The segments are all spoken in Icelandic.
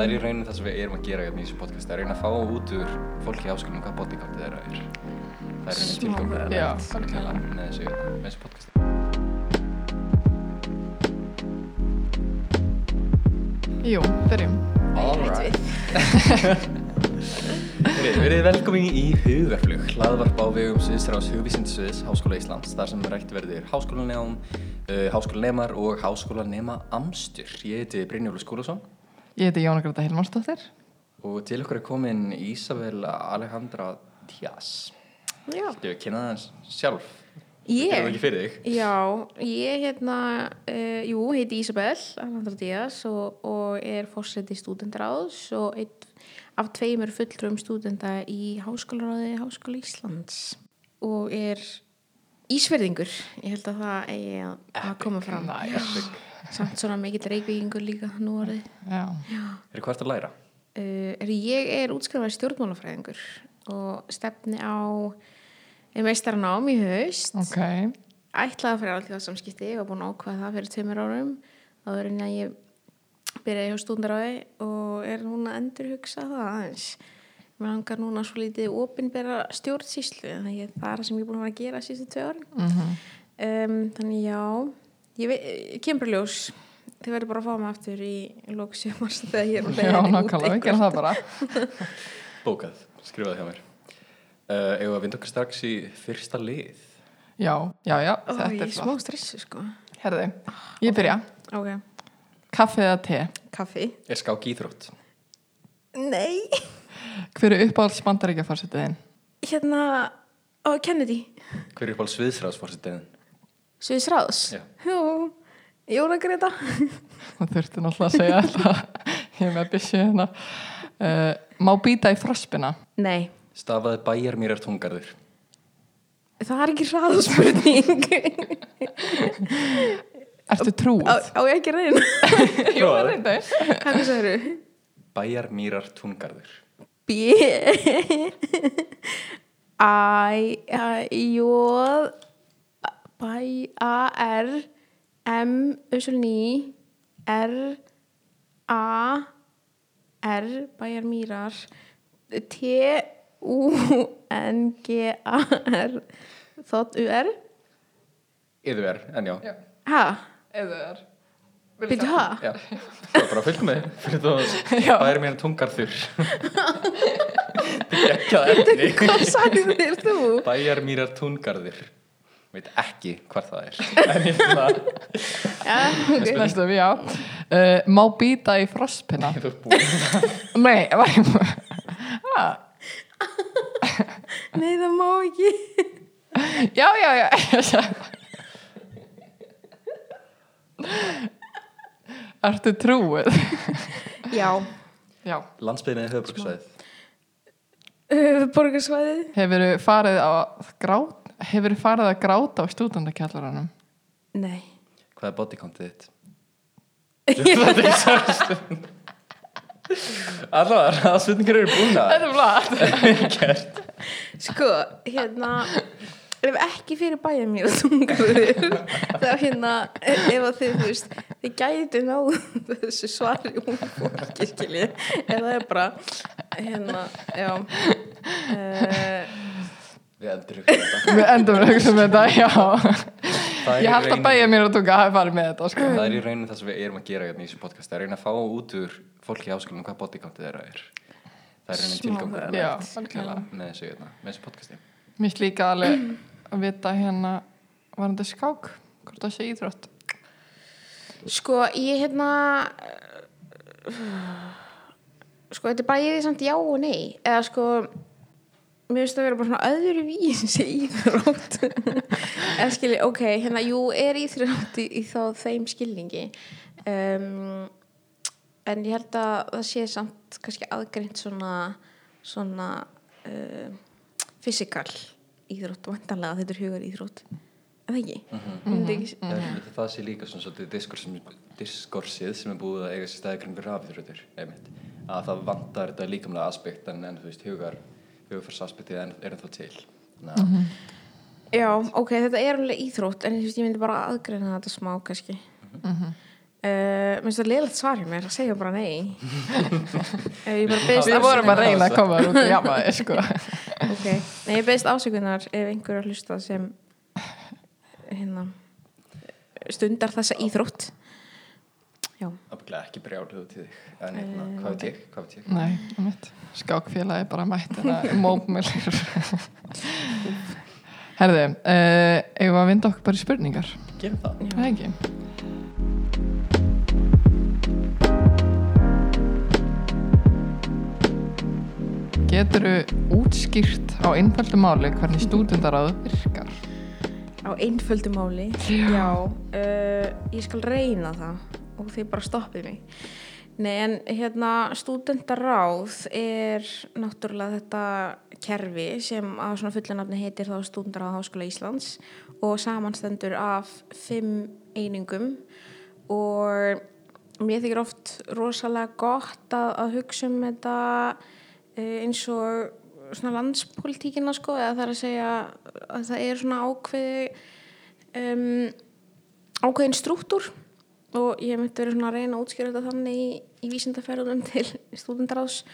það er í rauninu það sem við erum að gera hérna í þessu podcast, það er að reyna að fá út úr fólki háskólinu hvað bodycountið þeirra er. Það er rauninni tilgangur Já, með þessu, hérna, þessu podcasti. Jú, byrjum. Alright. Verið velkomin í Hugarflug, hlaðvarp á vegum Sviðsrás Hugvísindasviðs Háskóla Íslands, þar sem rætt verður háskólanefn, uh, háskólanemar og háskólanema amstur. Ég heiti Brynjólu Skúlason Ég heiti Jóna Greta Hilmarsdóttir. og til okkur er komin Ísabel Alejandra Díaz. Já, Ég kynna það sjálf. Ég? Það ekki fyrir þig? já, ég hérna, uh, jú, heiti Ísabel Alhandra Díaz og, og er fórseti stúdendaráðs og einn af tveimur fulltrum stúdenda í Háskólaráði Háskóla Íslands og er Ísverðingur, ég held að það eigi að, að koma fram. Nice. Samt svona mikill reykvíkingur líka nú orðið. Já. Er hvað að læra? Uh, er, ég er útskrifaði stjórnmálafræðingur og stefni á meistaranám í haust. Ok. ætlaði að fyrir alltaf samskipti og búin að ákvaða það fyrir tveimur árum áður en að ég byrjaði hjá stúndaráði og er núna að endur hugsa það aðeins mér langar núna svo stjórnsýslu þannig að það er það sem ég er búin að vera að gera síðustu tvei árin Mm um, þannig já ég kemur ljós þið verður bara að fá mig aftur í lóksjöfars þegar ég er á Já, út nákvæmlega, við gerum það bara. Bókað, skrifaði hjá mér. Uh, Eða að vinda okkur strax í fyrsta lið. Já, já, já, Ó, þetta ég er smá flott. stressu sko Herði, ég byrja. ok, Kaffi eða te? kaffi Er skák íþrótt? nei Hver er uppáhalds bandaríkja fórsetiðin? hérna, Kennedy Hver er upp á sviðsræðsforsetiðin? Sviðs ráðs? Já. Jú, Jóna Greta. Það þurfti náttúrulega að segja þetta. Ég er með byssu hérna. Uh, má býta í frospina? Nei, Stafaði bæjar mér er tungarður. það er ekki ráðspurning. Ertu trúið? á, á ég ekki reyna? Jú, það er þetta. Hvað sagður þú? Bæjar mýrar tungarður. B I J Bæ A R M Ösulní R A R Bæjar Mýrar T U N G A R Þótt U R Yður er, en já. Ha? Eða er. Byrju ha? Já, það er bara fylgd með. Fyrir þú Já. bæjar mér tungarður. Þetta er ekki að efni. Hvað sagði þér þú? Bæjar mér er tungarður. Veit ekki hvað það er. En ég finna að Ja, okay. Næstu, já. Uh, má býta í frospina? þú er búin. Nei, var ég... Ah, Nei, það má ekki já, já, já. Ertu trúið? Já, Já. Landsbyðinni er höfbruksvæðið. uh, borgarsvæðið Hefur farið að gráta, hefur farið að gráta á stúdendakjallaranum? Nei Hvað er bodycountið þitt? Þetta er sérstund. Allavega, það spurningar eru búin að. Þetta er. Gert. Sko, hérna ef ekki fyrir bæja mér að tungaður þá hérna ef að þið, þú veist, þið gætu náðu þessu svari hún fólki skilji, ef það er bara hérna, já uh, Við endur ykkur þetta. Við endum að hugsa um þetta, já. Ég held að bæja mér að tunga hafi farið með þetta, sko. Það er í rauninu það sem við erum að gera hérna í þessu podcast. Það er að reyna að fá út úr fólki í háskólanum hvað bodycountið þeirra er. Það er Smá tilgangur með, með þessu, hérna, með þessu podcasti. Mér líka alveg að vita hérna varandi skák, hvort það sé íþrótt. sko, ég hérna sko, þetta er bara ég er samt já og nei eða sko mér finnst það að vera bara svona öðru vísi íþrótt. En skilji, ok, hérna, jú, er íþrótt í, í þá þeim skilningi. Um, en ég held að það sé samt kannski aðgreint svona svona uh, fysikal íþrótt, vantanlega þetta er hugar íþrótt. En það ekki, myndi ekki Það, það sé líka svona svolítið diskurs sem, diskorsið sem er búið að eiga sér staði kring rafíþróttir, einmitt. Að það vantar þetta líkamlega aspekt en, en þú veist, hugar, hugarfarsaspektið er, er ennþá til. Þannig að Já, ok, þetta er alveg íþrótt en ég myndi bara aðgreina þetta smá kannski. Uh, minnst það leilægt svar hjá mér að segja bara nei. Ef ég bara beðist Við vorum að afsökunar- reyna að koma út í jamaði, sko. ok, nei ég beðist ásökunar ef einhver er að hlusta sem hérna stundar þessa íþrótt já, Ábygglega ekki brjáluðu til þig En hérna, Eh, hvað veit ég, hvað veit ég Nei, um mitt. Skákfélagi bara mætt hérna mópmjölir. Herði, uh, eigum við að vinda okkur bara í spurningar? Gerum það Það er ekki. Getur þú útskýrt á einföldu máli hvernig stúdendaráð virkar? á einföldu máli já, uh, ég skal reyna það og þið bara stoppið mig. Nei, en hérna stúdendaráð er náttúrulega þetta kerfi sem að svona fullanafni heitir þá stúdendaráð Háskóla Íslands og samanstendur af fimm einingum og mér þykir oft rosalega gott að, að hugsa um þetta eh, eins og svona landspolítíkina sko eða það er að segja að það er svona ákveði um, ákveðin struktúr og ég myndi verið svona að reyna að útskýra þetta þannig í, í vísindaferðunum til stúdendaráðs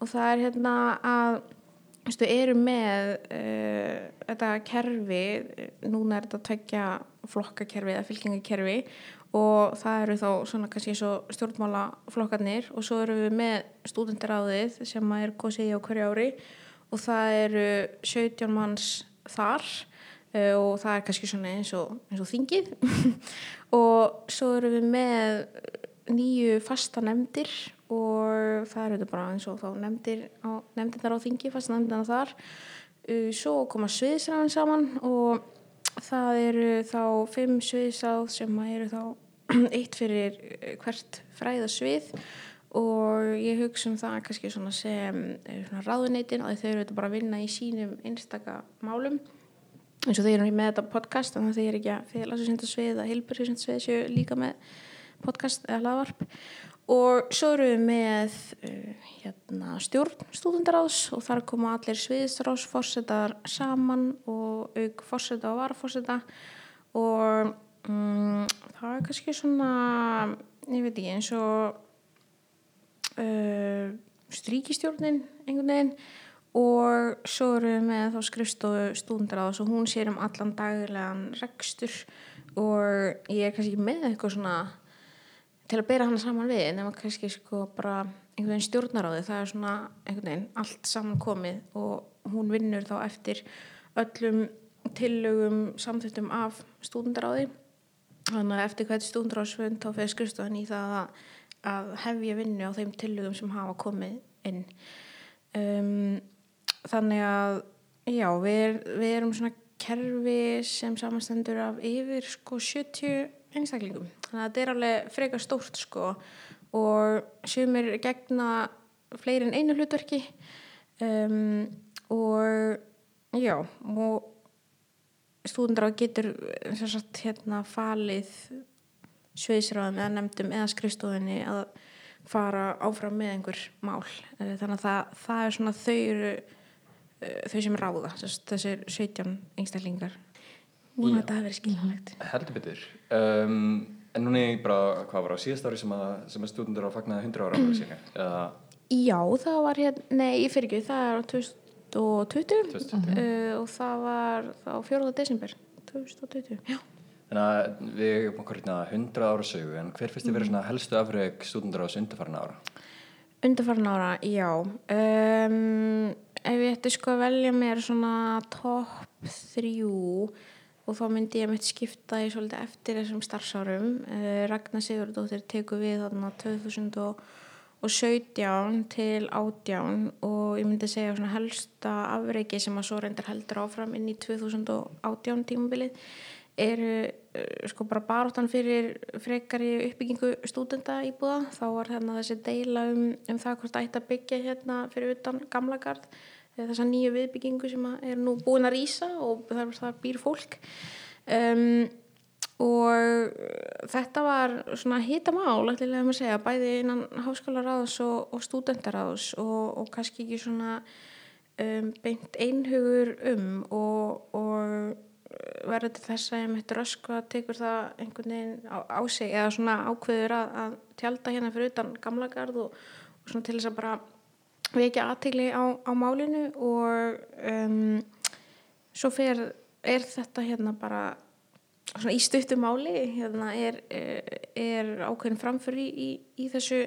og það er hérna að við erum með uh, þetta kerfi núna er þetta tveggja flokkakerfi eða fylkingakerfi. Og það eru þá svona kannski eins og stjórnmálaflokkarnir. Og svo erum við með stúdendaráðið sem að er í á hverju ári. Og það eru 17 manns þar og það er kannski svona eins og, eins og þingið. Og svo erum við með nýju fasta nefndir og það eru þetta bara eins og þá nefndir á, nefndirnar á þingi, fasta nefndirnar þar. Uh, svo koma sviðsræðan saman og það eru þá fimm sviðsáð sem eru þá eitt fyrir eh, hvert fræðasvið. Og ég hugsa um það kannski svona sem eh, svona ráðuneytin og þau eru þetta bara að vinna í sínum einstaka málum eins og þeir eru með þetta podcast þannig að þeir eru ekki að félagsvísindasvið eða heilbjörnsvísindasvið séu líka með podcast eða hlaðvarp. Og svo eru við með uh, hérna, stjórn stúdendaráðs og þar koma allir sviðsráðsforsetar saman og auk forseta og varforseta og um, það er kannski svona ég veit ekki eins og uh, stríkistjórnin einhvern veginn og svo erum við með þá skrifstofu stúdendaráðs og hún sér um allan daglegan rekstur. Og ég er kannski ekki með eitthvað svona til að bera hana saman við nema kannski sko bara einhvern veginn stjórnaráði það er svona einhvern veginn allt saman komið og hún vinnur þá eftir öllum tillögum samþýttum af stúdendaráði þannig að eftir hvert stúdendaráðsfund þá fyrir skrifstofan í það að, að hefja vinnu á þeim tillögum sem hafa komið inn. Um, þannig að já, við, við erum svona kerfi sem samanstendur af yfir sko 70 einstaklingum. Þannig að þetta er alveg frekar stórt sko og sumir gegna fleiri en einu hlutverki um, og já og stúdendra getur sagt hérna falið sviðsráðum eða nefndum eða skrifstofunni að fara áfram með einhver mál. Eh, þannig að það, það er svona þau eru þau sem ráða þess, þessir 17 einstaklingar Nú Já. þetta hafi verið skiljanlegt Heldur betur um, En núna er ég bara, hvað var á síðast ári sem að, sem að stúdendur á að fagnaði 100 ára ára eða Já, það var hérna, nei, ég fyrir ekki, það er á 2020 2020 uh, og það var þá 4. desember 2020, já. Þannig að við erum okkur hérna 100 ára sögu en hver þið Mhm. verið svona helstu afreg stúdendur á þessu undarfarna ára? Undarfarin ára, já. Um, ef ég ætti sko að velja mér svona topp þrjú og þá myndi ég mitt skipta í svolítið eftir þessum starfsárum. Uh, Ragnar Sigurdóttir tekur við þarna 2017 til 18 og ég myndi segja svona helsta afreiki sem að svo reyndar heldur áfram inn í 2018 tímabilið eru uh, sko bara baróttan fyrir frekari uppbyggingu stúdenda íbúða þá var hérna þessi deila um, um það hvort ætti að byggja hérna fyrir utan gamla gard þessa nýju viðbyggingu sem er nú búin að rýsa og þar býr fólk. Um, og þetta var svona hitamál ætlilega að segja, bæði innan háskólaráðs og, og stúdendaráðs og, og kannski ekki svona um, beint einhugur um og, og verður til þess að ég mitt röskva tekur það einhvern veginn á, á sig eða svona ákveður að, að tjálta hérna fyrir utan gamla garð og svona til þess að bara vekja aðtegli á, á málinu og um, svo fer, er þetta hérna bara í stuttu máli hérna er, er ákveðin framfyrir í, í, í þessu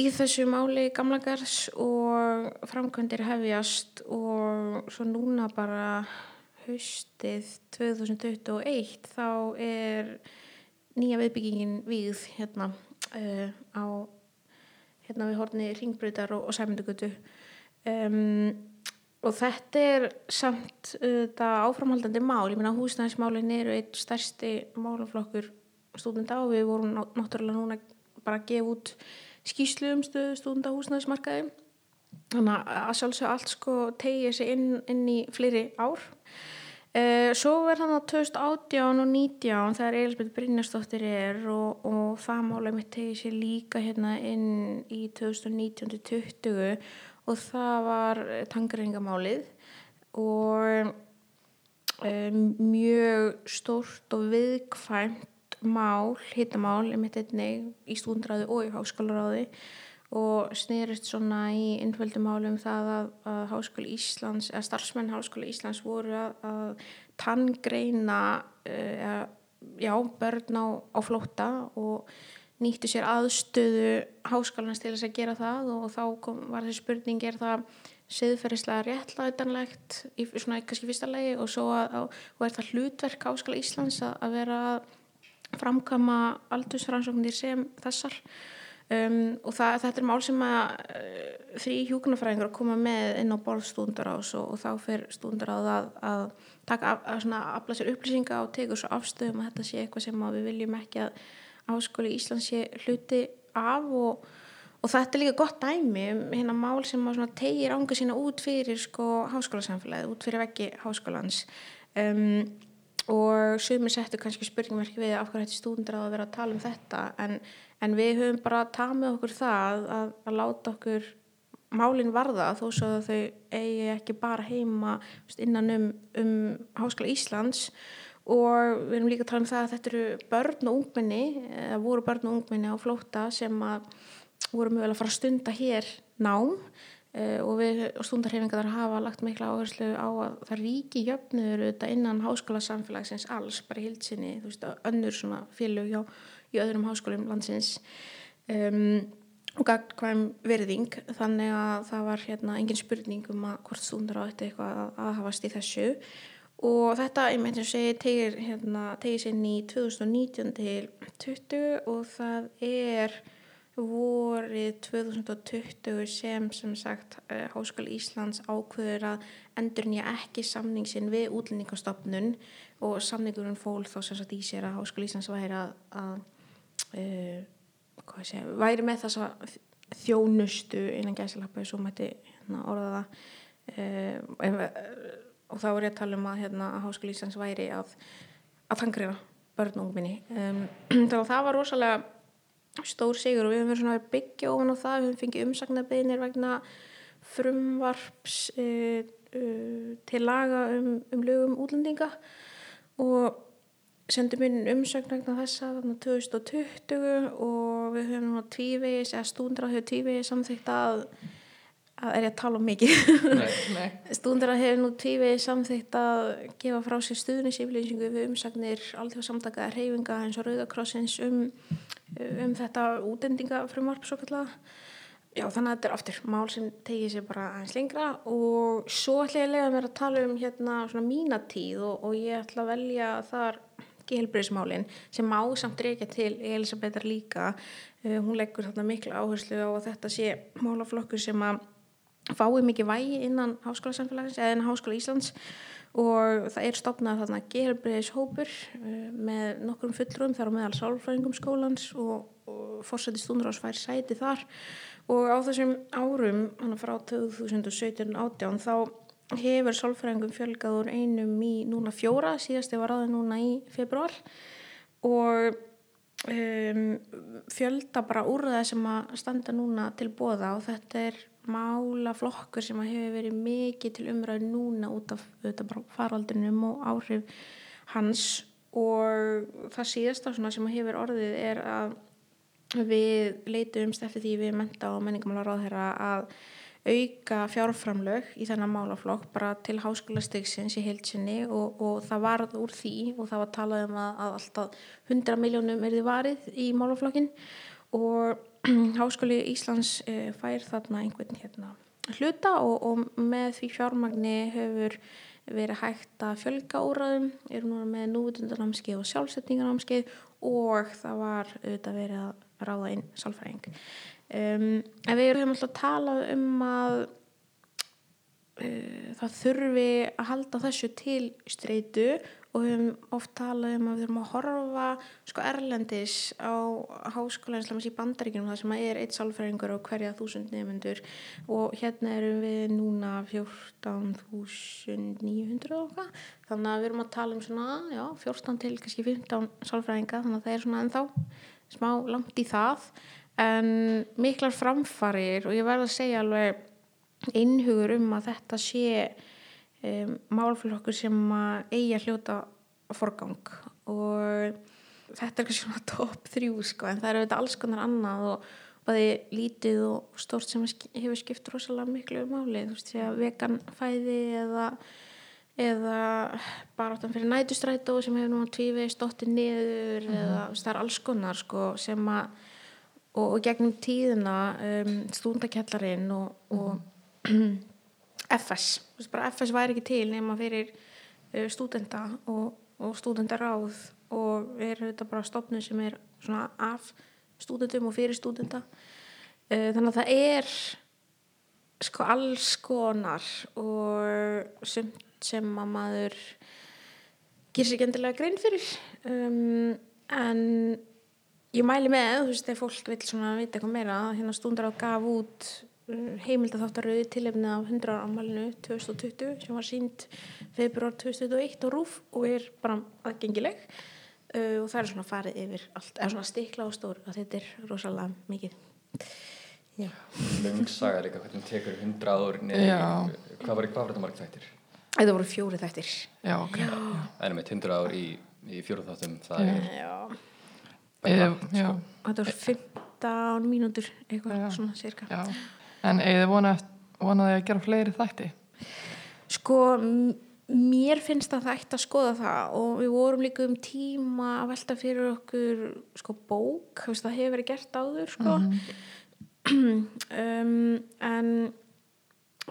í þessu máli gamlagars og framkvæmdir hefjast og svo núna bara haustið 2021 þá er nýja viðbyggingin við hérna uh, á hérna við horni ringbreytar og, og sæmyndugutu um, og þetta er samt þetta áframhaldandi mál, ég meina húsnæðismálin eru eitt stærsti málaflokkur stúdenda og við vorum náttúrulega núna bara að gefa út skýslu um stúdenda húsnæðismarkaði. Þannig að sjálfsög allt sko tegið sér inn, inn í fleiri ár Uh, svo verður þannig að 2018 og 19 þegar Elisabeth Brynjarsdóttir er og, og það málega mitt tegið sér líka hérna inn í 2019-20 og það var tangreiningamálið og um, mjög stórt og viðkvæmt mál, hittamál í stúndræði og í háskólaráði og snýrist svona í innföldum málum það að, að Háskóli Íslands eða starfsmenn Háskóli Íslands voru að, að tanngreina uh, já, börn á, á flótta og nýttu sér aðstöðu háskólanast til þess að gera það og þá kom, var þessi spurning er það siðferðislega réttlætanlegt í svona kannski fyrsta legi og svo að, og er það hlutverk Háskóla Íslands að, að vera að framkama aldursfrannsóknir sem þessar Um, og það, þetta er mál sem að uh, því hjúkunarfræðingur að koma með inn á borð stúndarás og, og þá fer stúndaráð að, að taka að svona afla sér upplýsinga og tegur svo afstöðum að þetta sé eitthvað sem við viljum ekki að áskóli Íslands sé hluti af og, og þetta er líka gott dæmi um hérna mál sem að tegir ánga sína út fyrir sko háskólasamfélagið, út fyrir veggi háskólans. Um, og sumir settu kannski spurningverki við af hverju þetta stúndaráð að vera að tala um þetta. En en við höfum bara tamið okkur það að, að láta okkur málinn varða þó svo að þau eigi ekki bara heima innan um, um Háskala Íslands. Og við erum líka að tala um það að þetta eru börn og ungminni eða voru börn og ungminni á flóta sem að voru mögulega að fara að stunda hér nám og við stundarhefingar hafa lagt mikla áherslu á að það ríki jöfnur innan háskóla samfélagsins alls bara hildsinni, þú veist, önnur svona félög hjá í öðrum háskólum landsins. Um, og gæt hvaðum verðing þannig að það var hérna engin spurning um að hvort stúndar á þetta eitthvað að, að hafast í þessu. Og þetta, ég meint að segja, tegir hérna, tegir sinn í 2019 til 20 og það er vorið 2020 sem sem sagt uh, Háskóli Íslands ákveður að endur nýja ekki samningsin við útlendingastofnun og samningurinn fól þá sem sagt í sér að Háskóli Íslands væri að, að uh, sé, væri með þessa þjónustu innan gæsilappa svo mætti hérna, orða það. Uh, og þá er ég að tala um að hérna, Háskóli Íslands væri að að þangriða börnungminni um, að það var rosalega stór sigur og við höfum verið svona að byggja ofan á það, við höfum fengið umsagnarbeinir vegna frumvarps uh, uh, til laga um, um lögum útlendinga og sendum inn umsögn vegna þessa 2020 og við höfum tvívegis eða stúndrað hefur tvívegis samþýgt að að er ég að tala um mikið? Stúndrað hefur nú tvívegis samþýgt að gefa frá sér stuðnisiflýsingu við umsagnir alltaf samtaka reyfinga eins og Rauðakrossins um, um þetta útendingafrumvarp svo kallega Já þannig að þetta er aftur mál sem tegið sér bara aðeins lengra og svo ætla ég að lega mér að tala um hérna svona mínatíð og, og ég ætla að velja þar gehelbriðismálin sem má samt reykja til Elisabetar líka. Uh, hún leggur þarna miklu áherslu á að þetta sé málaflokkur sem að fái mikið vægi innan háskóla samfélagsins eða innan háskóla Íslands og það er stopnað þarna gehelbriðishópur uh, með nokkrum fullrum þar á meðal sálfræðingum skólans og, og fórsætti stundur ás fær sæti þar. Og á þessum árum frá 2017-18 þá hefur sálfræðingum fjölgað úr einum í núna fjóra, síðast ég var aðeins núna í februar og um, fjölda bara úr það sem að standa núna til bóða og þetta er málaflokkur sem hefur verið mikið til umræðu núna út af faraldrinum og áhrif hans. Og það síðasta sem hefur orðið er að við leitumst eftir því við menta og menningamála ráðherra að auka fjárframlög í þennan málaflokk bara til háskólastygsins í heilsinni og, og það varð úr því og það var talað um að, að alltaf 100 miljónum er þið varið í málaflokkin og Háskóli Íslands uh, fær þarna einhvern hérna hluta og, og með því fjármagni hefur verið hægt að fjölga úrraðum, eru núna með núvitundarnámskeið og sjálfsetningarnámskeið og það var auðvitað verið að ráða inn sálfræðing. Um, en við erum alltaf að tala um að uh, það þurfi að halda þessu til streitu og við höfum oft talað um að við þurfum að horfa sko erlendis á háskóla eins og í bandaríkinum það sem er eitt sálfræðingur og hverja þúsund nefnundur og hérna erum við núna 14.900 okkar þannig að við erum að tala um svona já, 14 til kannski 15 sálfræðinga þannig að það er svona ennþá smá langt í það. En miklar framfarir og ég verði að segja alveg innhugur um að þetta sé um, málflokkur sem eigi að hljóta forgang. Og þetta er kannski svona top 3 sko en það er auðvitað alls konar annað og bæði lítið og stórt sem hefur skipt rosalega miklu máli. Þú veist því að veganfæði eða eða bara áttan fyrir nætustrætó sem hefur nú tvívið stótti niður mm eða það er alls konar sko sem að og, og gegnum tíðina um, stúndakjallarinn og, og mm. FS FS væri ekki til nema fyrir uh, stúdenda og, og stúdendaráð og er þetta bara stopnum sem er svona af stúdendum og fyrir stúdenda uh, þannig að það er sko alls konar og sem, sem að maður ger sér ekki endilega grein fyrir. Um, en ég mæli með, þú veist, þegar fólk vil svona vita eitthvað meira, hérna stúndar á gaf út heimildatháttaröði tilefni af 100 ára ámælinu 2020 sem var sínd februar 2021 og rúf og er bara aðgengileg. Uh, og það er svona farið yfir allt, eða svona stikla og stór og þetta er rosalega mikið. Já. Lung saga líka hvernig tekur 100 ár niður, hvað var, þetta marg þættir? Þetta voru fjóri þættir. Já, ok. En með 100 ár í, í fjóru þáttum það er Já. Eða, já. Þetta voru 15 mínútur eitthvað svona cirka. Já. En eða vonaði vonaði að gera fleiri þætti? Sko, mér finnst að það ætti að skoða það og við vorum líka um tíma að velta fyrir okkur sko bók, það hefur verið gert áður sko. Mm um, en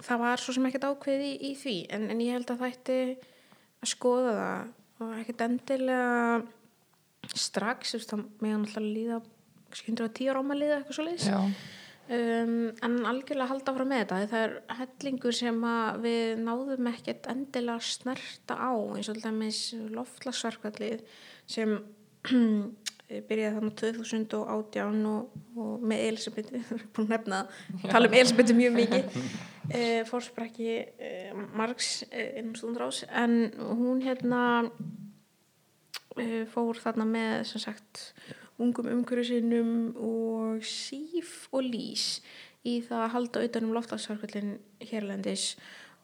það var svo sem ekkert ákveði í, í því. En, en ég held að það ætti að skoða það og ekkert endilega strax, það meðan alltaf líða 110 ára ámæliða eitthvað svo leiðis Um, en algjörlega halda frá með þetta. Það er hellingur sem við náðum ekkert endilega snerta á eins og alltaf loftlagsverkvallið sem byrjaði þannig 2018 og, og með Elisabeth búin að nefna tala um Elisabeth mjög mikið. Fórsprækki uh, Marx uh, innum stundrás en hún hérna fór þarna með sem sagt ungum umhverjusinnum og síf og lís í það að halda auðvitað um loftlagsverkvöldin hérlendis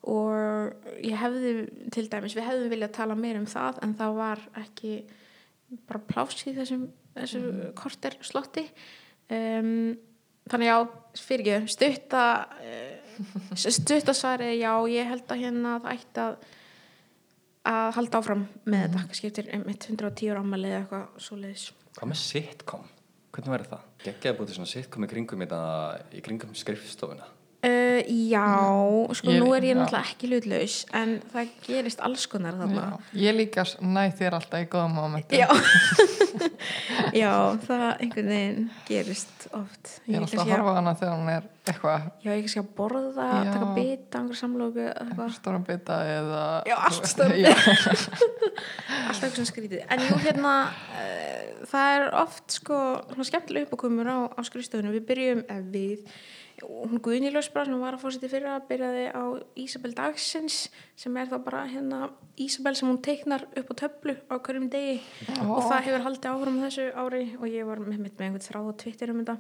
og ég hefði til dæmis, við hefðum viljað tala meir um það en það var ekki bara pláss í þessum, þessum mm. korter slotti um, þannig já, fyrir ekki stutta stuttasvari, já, ég held að hérna það ætti að að halda áfram með mm. þetta skiptir um 110 ára ámali eða eitthvað svo leiðis Hvað með sitcom? Hvernig verður það? Gekkið að búið svona sitcom í kringum, í kringum skrifstofuna? Uh, já, sko ég, nú er ég já. náttúrulega ekki hlutlaus en það gerist alls konar þarna. Já, Ég líka næ þér alltaf í góða mómentum Já, já það einhvern veginn gerist oft. Ég er alltaf að horfa hana þegar hún er eitthvað Já, ég kannski að borða, taka bita einhver samlóku Stóra bita eða Já, allt stóra Alltaf eitthvað sem skrítið. En jú, hérna uh, það er oft sko skemmtilega uppákomur á, á skrifstofunum Við byrjum, ef við hún Guðni Ljósbra sem var að fórseti fyrir að byrjaði á Ísabel Dagsins sem er þá bara hérna Ísabel sem hún teiknar upp á töflu á hverjum degi. Oh. og það hefur haldið áfram þessu ári og ég var með, með einhvern þráð á Twitter um þetta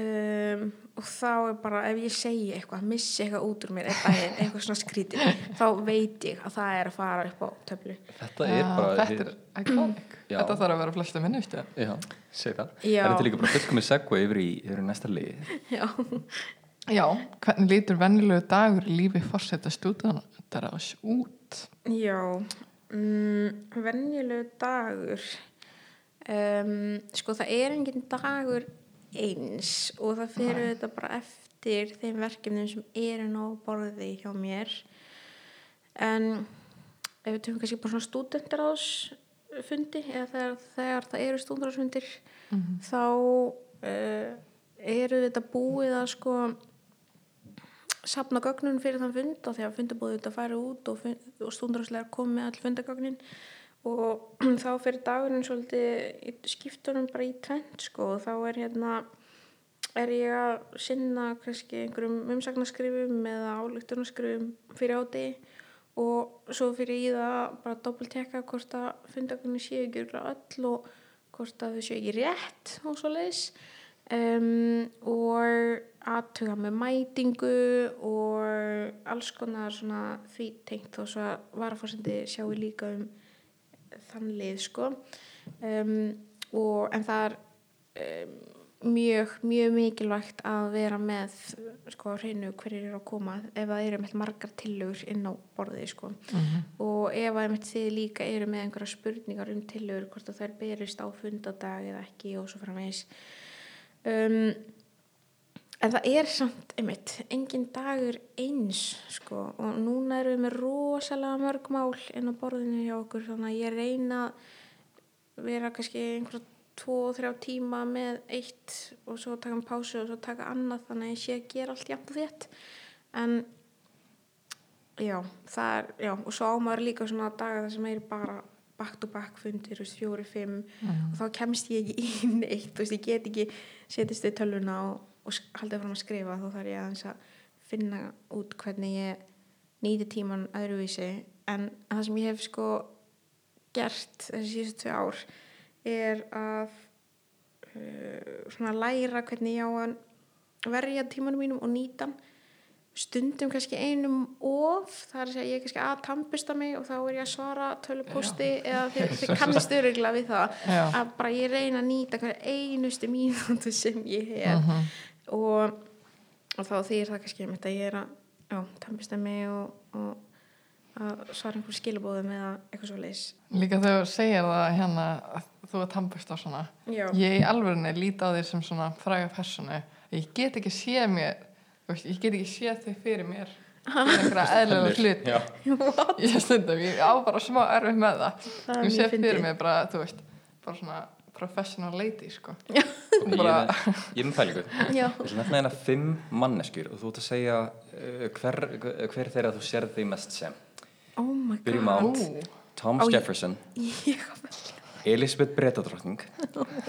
um, og þá er bara ef ég segi eitthvað, missi eitthvað út úr mér daginn, eitthvað svona skrítið þá veit ég að það er að fara upp á töflu Þetta er bara Þetta er iconic. Já. Þetta þarf að vera flestu minnustu. Já, segi það Já. Er þetta líka bara fullkomið segwa yfir í, yfir í næsta lið já, Já, hvernig lítur vennilegu dagur í lífi fórseta stúdandarás út? já mm, venjulegu dagur um, sko það er engin dagur eins og það fyrir þetta bara eftir þeim verkefnum sem eru ná borði hjá mér. En ef við tökum kannski bara svona stúdendaráðsfundi eða þegar, þegar það eru stúdendaráðsfundir þá uh, eru þetta búið að sko safna gögnun fyrir þann fund og þegar fundabóðið þetta færi út og, og stúndaráslega komið með all fundagögnin og þá fyrir dagurinn svolítið skiptunum bara í trend sko. Og þá er hérna er ég að sinna kannski einhverjum umsagnaskrifum eða álíktunarskrifum fyrir áti og svo fyrir í það bara doppeltekka hvort að fundagögnin séu ekki öll og hvort að þau séu ekki rétt og svo leiðis um, og aðtuga með mætingu og alls konar svona því tengt þó svo að varafórsandi sjáu líka um þann lið sko. Um, og en það er um, mjög, mjög mikilvægt að vera með sko hreinu hverjir eru að koma ef það eru með margar tillögur inn á borðið sko. Og ef að þið líka eru með einhverja spurningar um tillögur hvort að þær berist á fundadag eða ekki og svo framvegis. Um, en það er samt einmitt, engin dagur eins sko og núna erum við með rosalega mörg mál inn á borðinu hjá okkur þannig að ég reyna að vera kannski einhverja tvo og þrjá tíma með eitt og svo taka um pásu og svo taka annað þannig að ég sé að gera allt jafn og þétt. En já, það er, já, og svo ámaður líka svona daga þar sem er bara back to back fundir, þú veist, fjóri, fimm og þá kemst ég ekki í neitt þú veist, ég get ekki setjast við tölvuna og, og haldið fram að skrifa þá þarf ég aðeins að finna út hvernig ég nýti tíman öðruvísi. En það sem ég hef sko gert þessi síðustu tvö ár er að uh, svona læra hvernig ég á að verja tímanum mínum og nýta hann. Stundum kannski einum of það er að segja ég er kannski að tampista mig og þá er ég að svara töluposti eða þið, þið kannast öruglega við það. Já. að bara ég reyna að nýta hverja einustu mínútu sem ég hef og, og þá þýr það kannski einmitt að ég er að tampista mig og, og að svara einhver skilabóðum eða eitthvað svo leis Líka þegar þú segir það hérna að þú er tampust á svona. Já. Ég í alvörunni líti á þér sem svona fræga personu. Ég get ekki séð mér, þú veist, ég get ekki séð þig fyrir mér. Einhverja eðlulega hlut. Ég stundum, ég á bara smá erfið með það. Það er Ég sé fyrir mér bara, þú veist, bara svona professional lady, sko. ég bara, er með- ég er með. Ég að nefna hérna fimm manneskjur og þú ert að segja uh, hver, hver þeirra þú sérð því mest sem Oh my god Byrjum á Ú. Thomas ég- Jefferson, Já, Elisabeth Bretadrottning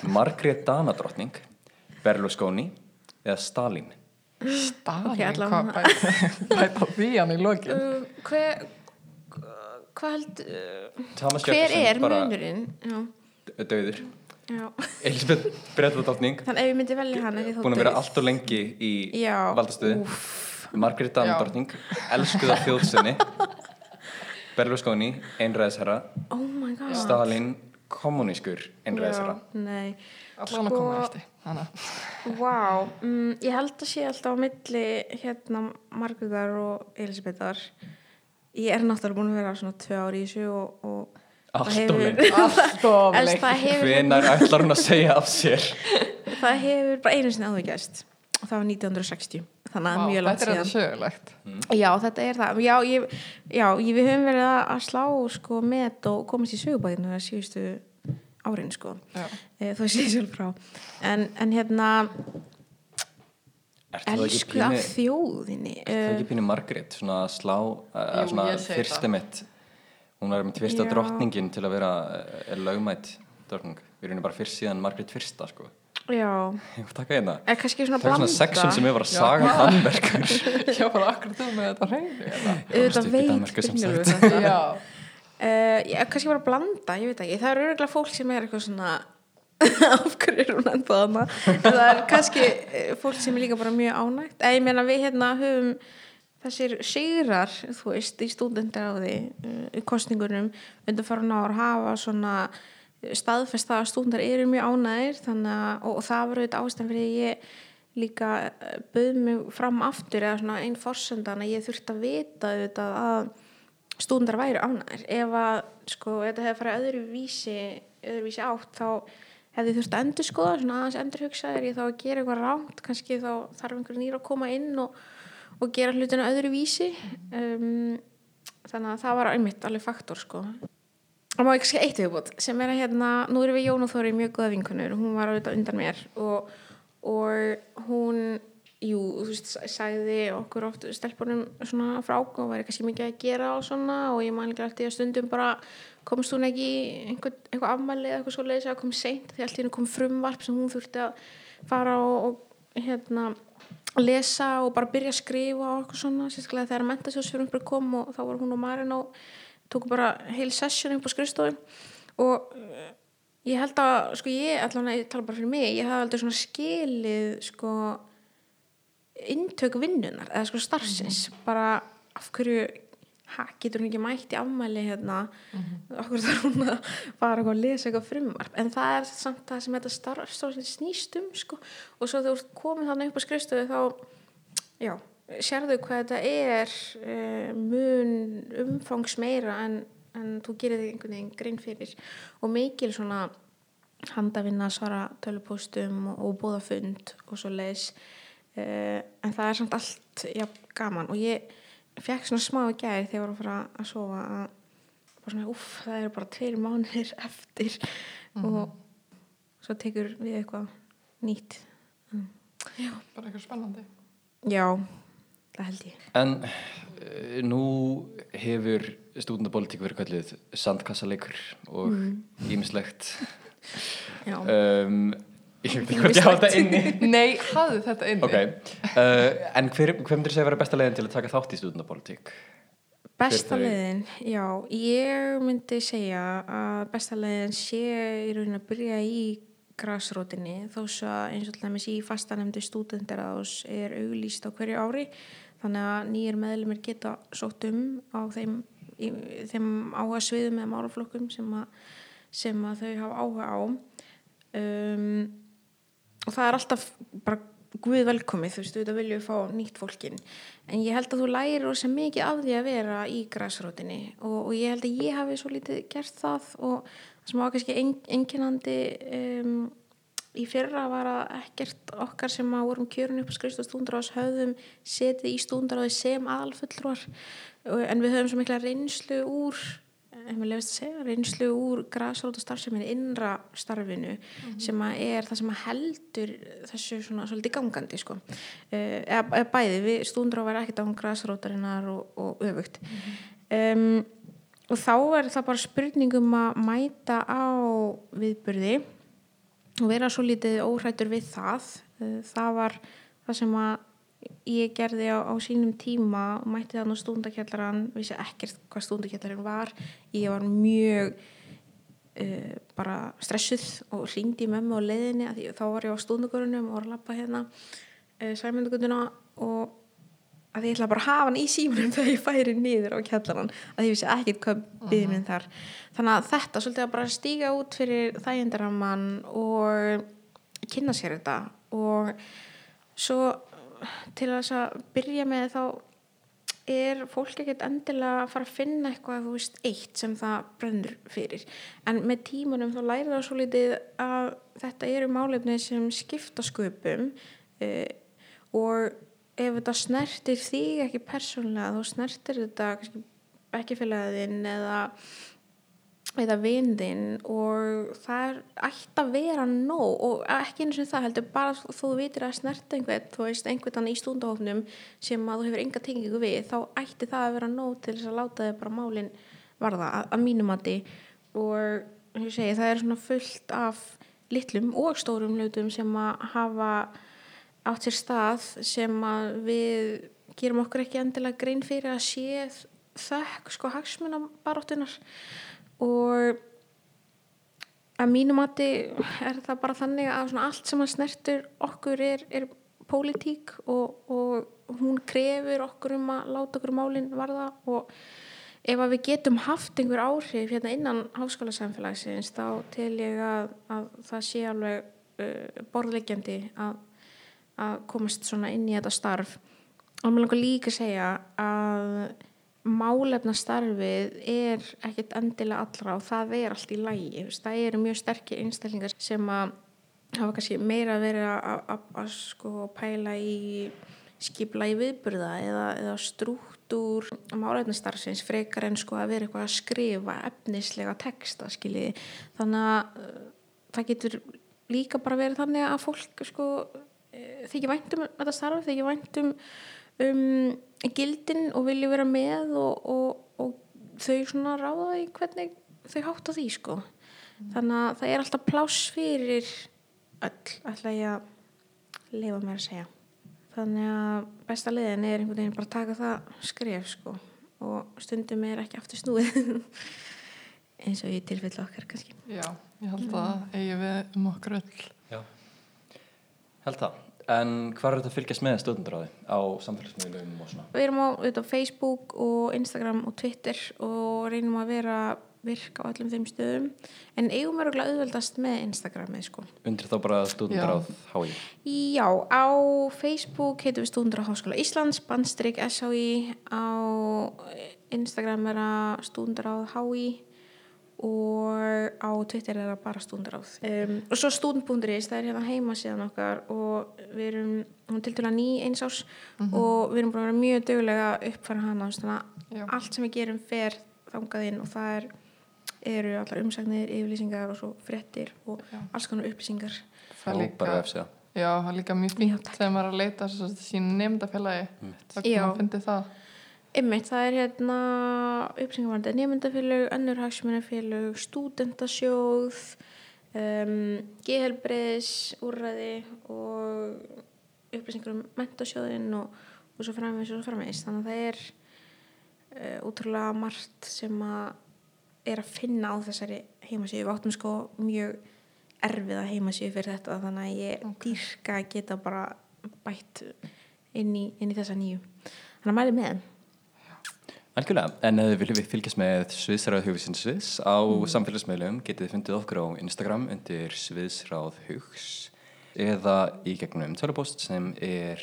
Margrét Danadrottning Berlusconi eða Stalin Stalin, Ok, allavega. hvað bæta, því hann í lokin? uh, hver hvað held uh, hver Jefferson er bara munurinn já, döður. Elisabeth Bretadrottning þannig ef ég myndi velja hann búin að vera allt og lengi í Já, valdastöðu. Margrét Danadrottning elskuða þjóðsynni Berlusconi einræðisherra. Oh my god. Stalin kommunískur einræðisherra. Nei. Allan að koma eftir. Þannig. Vá, mm, ég held að sé alltaf á milli hérna Margrétar og Elisabethar ég er náttúrulega búin að vera svona tvö ári í þessu og, og Allt það of hefur- lengi. Allt of Elst, lengi. hvenar ætlar hún að segja af sér það hefur bara einu sinni áður gæst og það var 1960 þannig að Vá, mjög langt Þetta er síðan þetta sögulegt. Já, þetta er það. Já, ég, já ég, við höfum verið að- að slá sko met og komast í sögubæðinu það síðustu árin sko. Já. E, þú sé sjálf frá. En, en hérna, elsku pínu, þjóðinni. það ekki Uh, pínu Margrét svona að slá, uh, Jú, svona ég segi fyrsta það. mitt hún var með Já. drottningin til að vera er lögmætt drottning við erum bara fyrst síðan Margrét fyrsta sko já, ég var taka hérna eða kannski svona það er blanda. svona section sem ég var að saga Danmerkur Já, bara akkur þú með þetta hreinu. eða? Auðvitað Varstu ekki í veit Brynjólfur sagt? þetta. Já. Uh, já, kannski bara blanda, ég veit ekki. Það er örgulega fólk sem er eitthvað svona af hverju er hún ennþá þarna það er kannski eh, fólk sem er líka bara mjög ánægt eða ég meina við hérna höfum þessir sigrar, þú veist, í stúdendaráði í kostningunum undir farin ár hafa svona staðfest það að stúdendar eru mjög þannig að, og, og það var auðvitað ástæðan fyrir ég líka eh, bauð mig fram aftur eða svona einn fórsendan að ég þurfti að vita auðvitað að stúdendar væri ánægir ef að, sko, þetta hefði farið öðru vísi, öðru vísi átt þá hefði þurft að endur skoða svona aðeins endur hugsa er ég þá að gera eitthvað rámt kannski þá þarf einhver nýra að koma inn og og gera hlutinu öðru vísi um, þannig að það var einmitt alveg faktor sko. Og má ekki skilja eitt viðbútt sem er að hérna, nú erum við Jón og Þóri mjög goða vinkunur hún var auðvitað undan mér og, og hún jú, þú veist, sagði okkur oft stelpunum svona frá og væri kannski mikið að gera og svona og ég man ekki alltaf í að stundum bara komst hún ekki einhver, einhver afmæli eða eitthvað svo leiðis að kom seint því alltaf kom frumvarp sem hún þurfti að fara og, og hérna lesa og bara byrja að skrifa og eitthvað svona, sérstaklega þegar mentasjósfjörðum kom og þá var hún og Marin og tóku bara heil session upp á skrifstofum og uh, ég held að sko ég, allavega ég tala bara fyrir mig ég hafði aldrei svona skilið sko intök vinnunar eða sko starfsins. Mm bara af hverju ha, getur hún ekki mætt í afmæli hérna? Mm -hmm. okkur þarf hún að fara að lesa eitthvað frumvarp? En það er samt það sem þetta starfstofn snýst um sko. og svo þú komið þannig upp á skrifstöðu þá já, sérðu hvað þetta er uh, mun umfangs meira en, en þú gerir þig einhvern veginn grein fyrir. Og mikil svona handavinna svara tölupóstum og, og bóða fund og svo leis uh, en það er samt allt já, gaman. Og ég fekk svona smá í gæri þegar ég var að fara að sofa að bara svona, uff, það eru bara tveir mánir eftir. Mm -hmm. og svo tekur við eitthvað nýtt. Mm. Já, bara eitthvað spennandi. Já, það held ég. En uh, nú hefur stúdendapolítík verið kallið sandkassaleikur og ímislegt mm. um, Ég veit ekki hvað ég hafa þetta inni. Nei, hafðu þetta inni. Ok, uh, en hver, hver myndir segja að vera besta leiðin til að taka þátt í stúdendapolítík? Besta leiðin, já ég myndi segja að besta leiðin sé í raun að byrja í græsrótinni þó svo að eins og alltaf í fastanemndi stúdendarás er auglýst á hverju ári þannig að nýjir meðlumir geta sótt um á þeim, í, þeim áhuga sviðum eða málaflokkum sem að, sem að þau hafa áhuga á. Um og það er alltaf bara guð velkomið, þú veist, við viljum fá nýtt fólkin, en ég held að þú lærir ósað mikið af því að vera í græsrótinni. Og, og ég held að ég hafi svo lítið gert það. Og það sem var kannski enginandi um, í fyrra var að ekkert okkar sem að vorum kjörun upp á skrifst og stúndar ás höfðum setið í stúndar á því sem aðalfullrúar en við höfum svo mikla reynslu úr ef maður lefist að segja, reynslu úr græsróta starfseminni innra starfinu mm -hmm. sem er það sem heldur þessu svona svolítið gangandi sko. eða, eða bæði við stúndur á að vera ekkert á græsrótarinnar og, og öfugt mm -hmm. um, og þá er það bara spurningum að mæta á viðburði og vera svo lítið óhrættur við það það var það sem að ég gerði á, á sínum tíma og mætti þannig stúndakjallaran vissi ekkert hvað stúndakjallarin var. Ég var mjög uh, bara stressuð og ringdi með mig á leiðinni því, þá var ég á stúndagörunum og var að lappa hérna uh, sæmyndugunduna og að ég ætla bara að hafa hann í símunum þegar ég færi niður á kjallaran að ég vissi ekkert hvað byggði minn þar. Þannig að þetta svolítið að bara stíga út fyrir þægindaramann og kynna sér þetta. Og svo til þess að byrja með þá er fólk ekkert endilega að fara að finna eitthvað þú veist eitt sem það brennur fyrir. En með tímunum þá læri það svo litið að þetta eru málefni sem skipta sköpum uh, og ef þetta snertir þig ekki persónlega þá snertir þetta ekki félagin eða eða vindin og það er ætti að vera nóg og ekki eins og það heldur bara þú þú vitir að snert einhvern þú veist einhvern í stúndahofnum sem að þú hefur enga tengingu við þá ætti það að vera nóg til þess að láta þig bara málinn varða að, að mínumati og segi, það er svona fullt af litlum og stórum hlutum sem að hafa átt sér stað sem að við gerum okkur ekki endilega grein fyrir að sé þökk sko hagsmunna baróttunar og að mínu mati er það bara þannig að allt sem að snertur okkur er, er pólitík og, og hún krefur okkur um að láta okkur málinn varða. Og ef að við getum haft einhver áhrif hérna innan háskólasamfélagsins þá tel ég að, að það sé alveg uh, borðleggjandi að, að komast svona inn í þetta starf. Og mér langar líka að segja að málefna starfið er ekkert endilega allra og það er allt í lægi það eru mjög sterkir einstaklingar sem að hafa kannski meira að, að, að, sko pæla í skipla í viðburða eða, eða strúktúr málefnastarfsins frekar en sko að vera eitthvað að skrifa efnislega texta skiljiði þannig að uh, það getur líka bara verið þannig að fólk sko eh, þykir væntum þetta starf, þykir væntum um, gildin og vilja vera með og, og, og þau svona ráða í hvernig þau hátt á því sko. Þannig að það er alltaf pláss fyrir öll ætla ég að lifa mér að segja. Þannig að besta liðin er einhvern veginn bara að taka það skref sko. Og stundum er ekki aftur snúið eins og í tilfellu okkar kannski. Já, ég held að eigi við um okkur öll. Já, held það. En hvað er þetta að fylgjast með stöðundráði á samfélagsmiðlum og svona? Við erum á, á Facebook og Instagram og Twitter og reynum að vera virk á öllum þeim stöðum en eigum við örgulega auðveldast með Instagramið sko. Undir þá bara stöðundráð HÍ. Já, á Facebook heitum við Stúndra Háskóla Íslands, bandstrik SHI, á Instagram er að Stúndra HÍ og á Twitter er það bara stúndaráð um, og svo stúnd.is það er hérna heima síðan okkar og við erum hún er til dæla ný eins árs og við erum búin að vera mjög dögulega að uppfæra hana þannig að allt sem við gerum fer þangað inn og það er, eru allar umsagnir, yfirlýsingar og svo fréttir og Já. alls konar upplýsingar Það Og líka, já, það er líka mjög takk. þegar maður er að leita sín nefndafélagi. Það Já. kom að fyndi það. Einmitt, það er hérna upplýsingarvarandi nefndafélög, önnur hagsmunafélög, stúdentasjóð, um, gehelbreiðis, úrræði og upplýsingar um mentasjóðin og, og svo framvegis og svo framvegis. Þannig að það er uh, útrúlega margt sem að er að finna á þessari heimasíðu. Við áttum sko mjög erfiða heimasíðu fyrir þetta þannig að ég dýrka að geta bara bætt inn í, inn í þessa nýju. Þannig að mæli með henn. Algjörlega, en ef þið viljum við fylgjast með Sviðsráð Hugsins Sviðs á samfélagsmiðlum getið þið fundið okkur á Instagram undir Sviðsráð Hugs eða í gegnum tölupóst sem er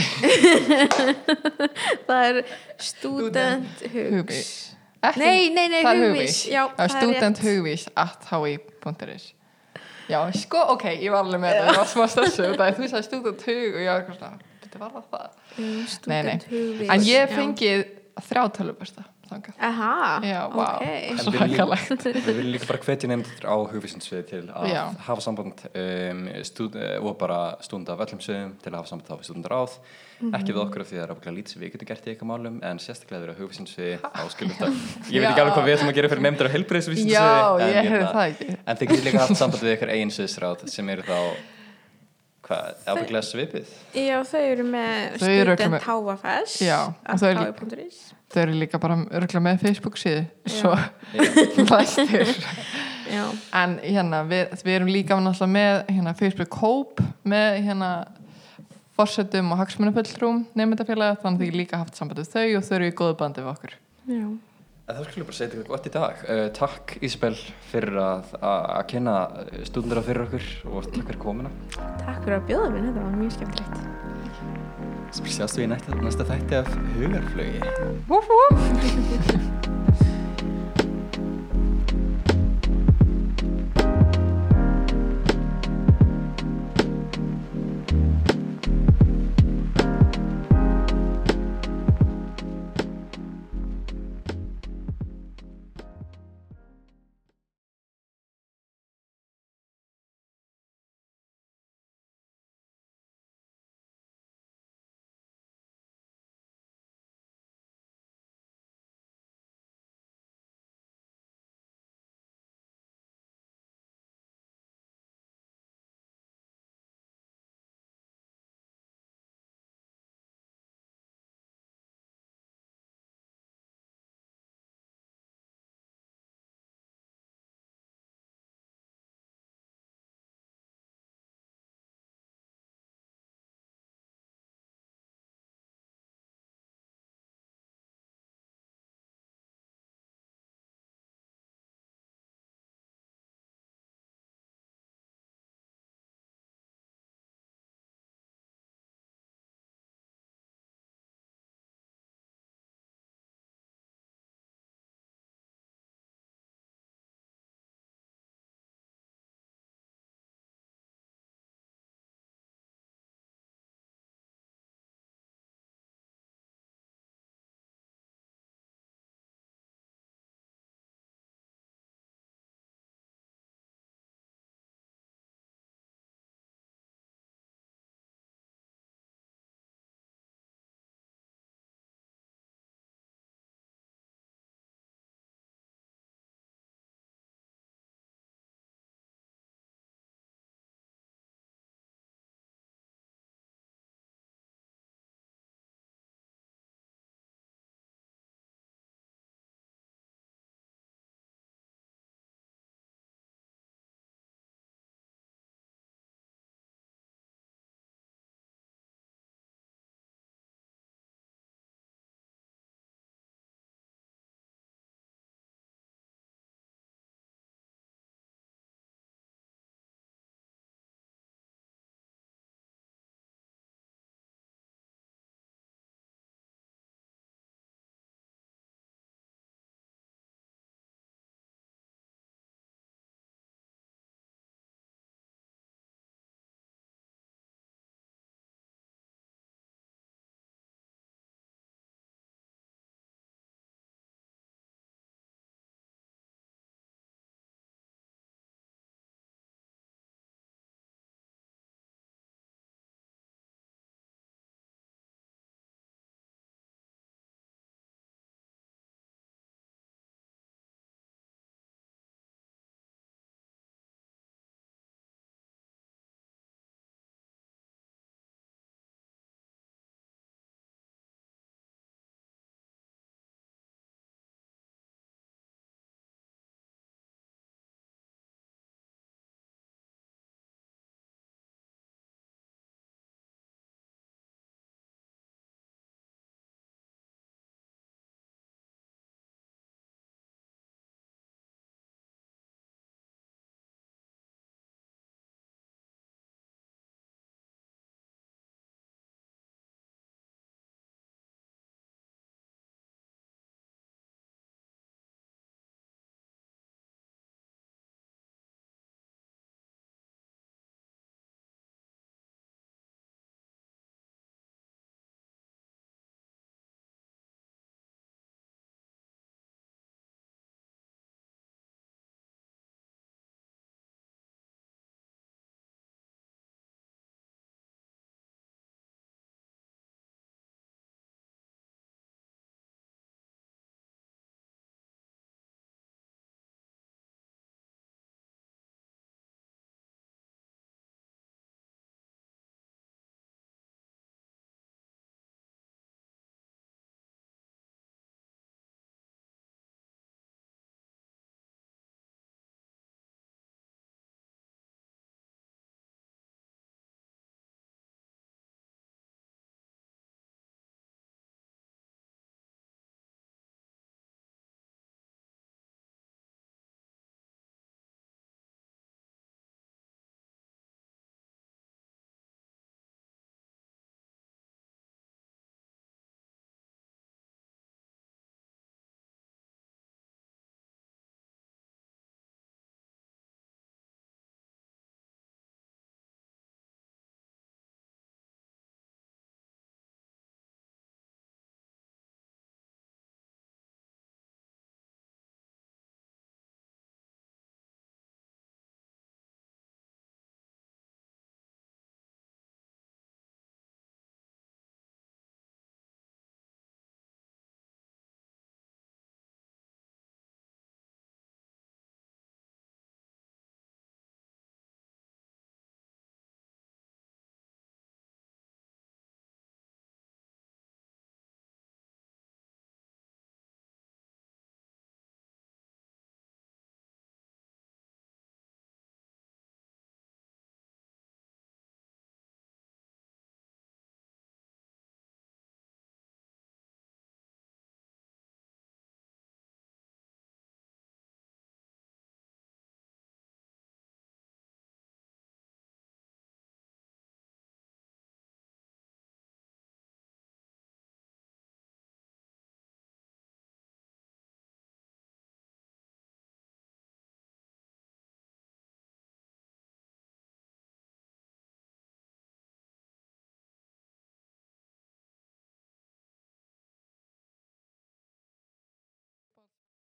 Það er student hugs. Hugvís. Ekki- Nei, nei, nei, það hugvís. hugvís. Já, það það student rétt. hugvís at hi.is Já, sko, ok, ég var alveg með þetta, ég var smá stressu þú sagði student hug og ég var eitthvað svona, þetta var það það. Mm, Nei, nei. En ég fengið þrjá þangað. Aha, Já, vá. ok. En við viljum-. Við líka bara hvetja nefndur á hugvísinsvið til að Já. hafa samband um, stúd, eh, og bara stunda af öllum sviðum til að hafa samband á stundar áð Mhm. ekki við okkur af því það er ábygglega lítið sem við getum gert í eitthvað málum en sérstaklega þeirra hugvísinsvið á skilum það ég veit ekki alveg hvað við ætlum að gera fyrir nefndur á heilbreyðsvísinsvið það ekki. en þið getur líka haft samband við ykkur eigin sviðsráð sem eru þá hvað, ábygglega svipið? Já, þau eru með Þau student HFS Já, og þau eru- Þau líka bara örgulega með Facebook síðu, svo. Já, En hérna, við, við erum líka náttúrulega með hérna, Facebook Hope með hérna fórsetum og hagsmunafulltrúm nefndafélaga, þannig að þið líka haft samband við þau og þau eru í góðu bandi við okkur. já Það skulle bara segja þetta gott í dag. Uh, takk Ísabel fyrir að, kynna stundura fyrir okkur og takk fyrir komuna. Takk fyrir að bjóða mér, þetta var mjög skemmtilegt Svo sjást við í næsta, næsta þætti af hugarflögi. Vúf, vúf.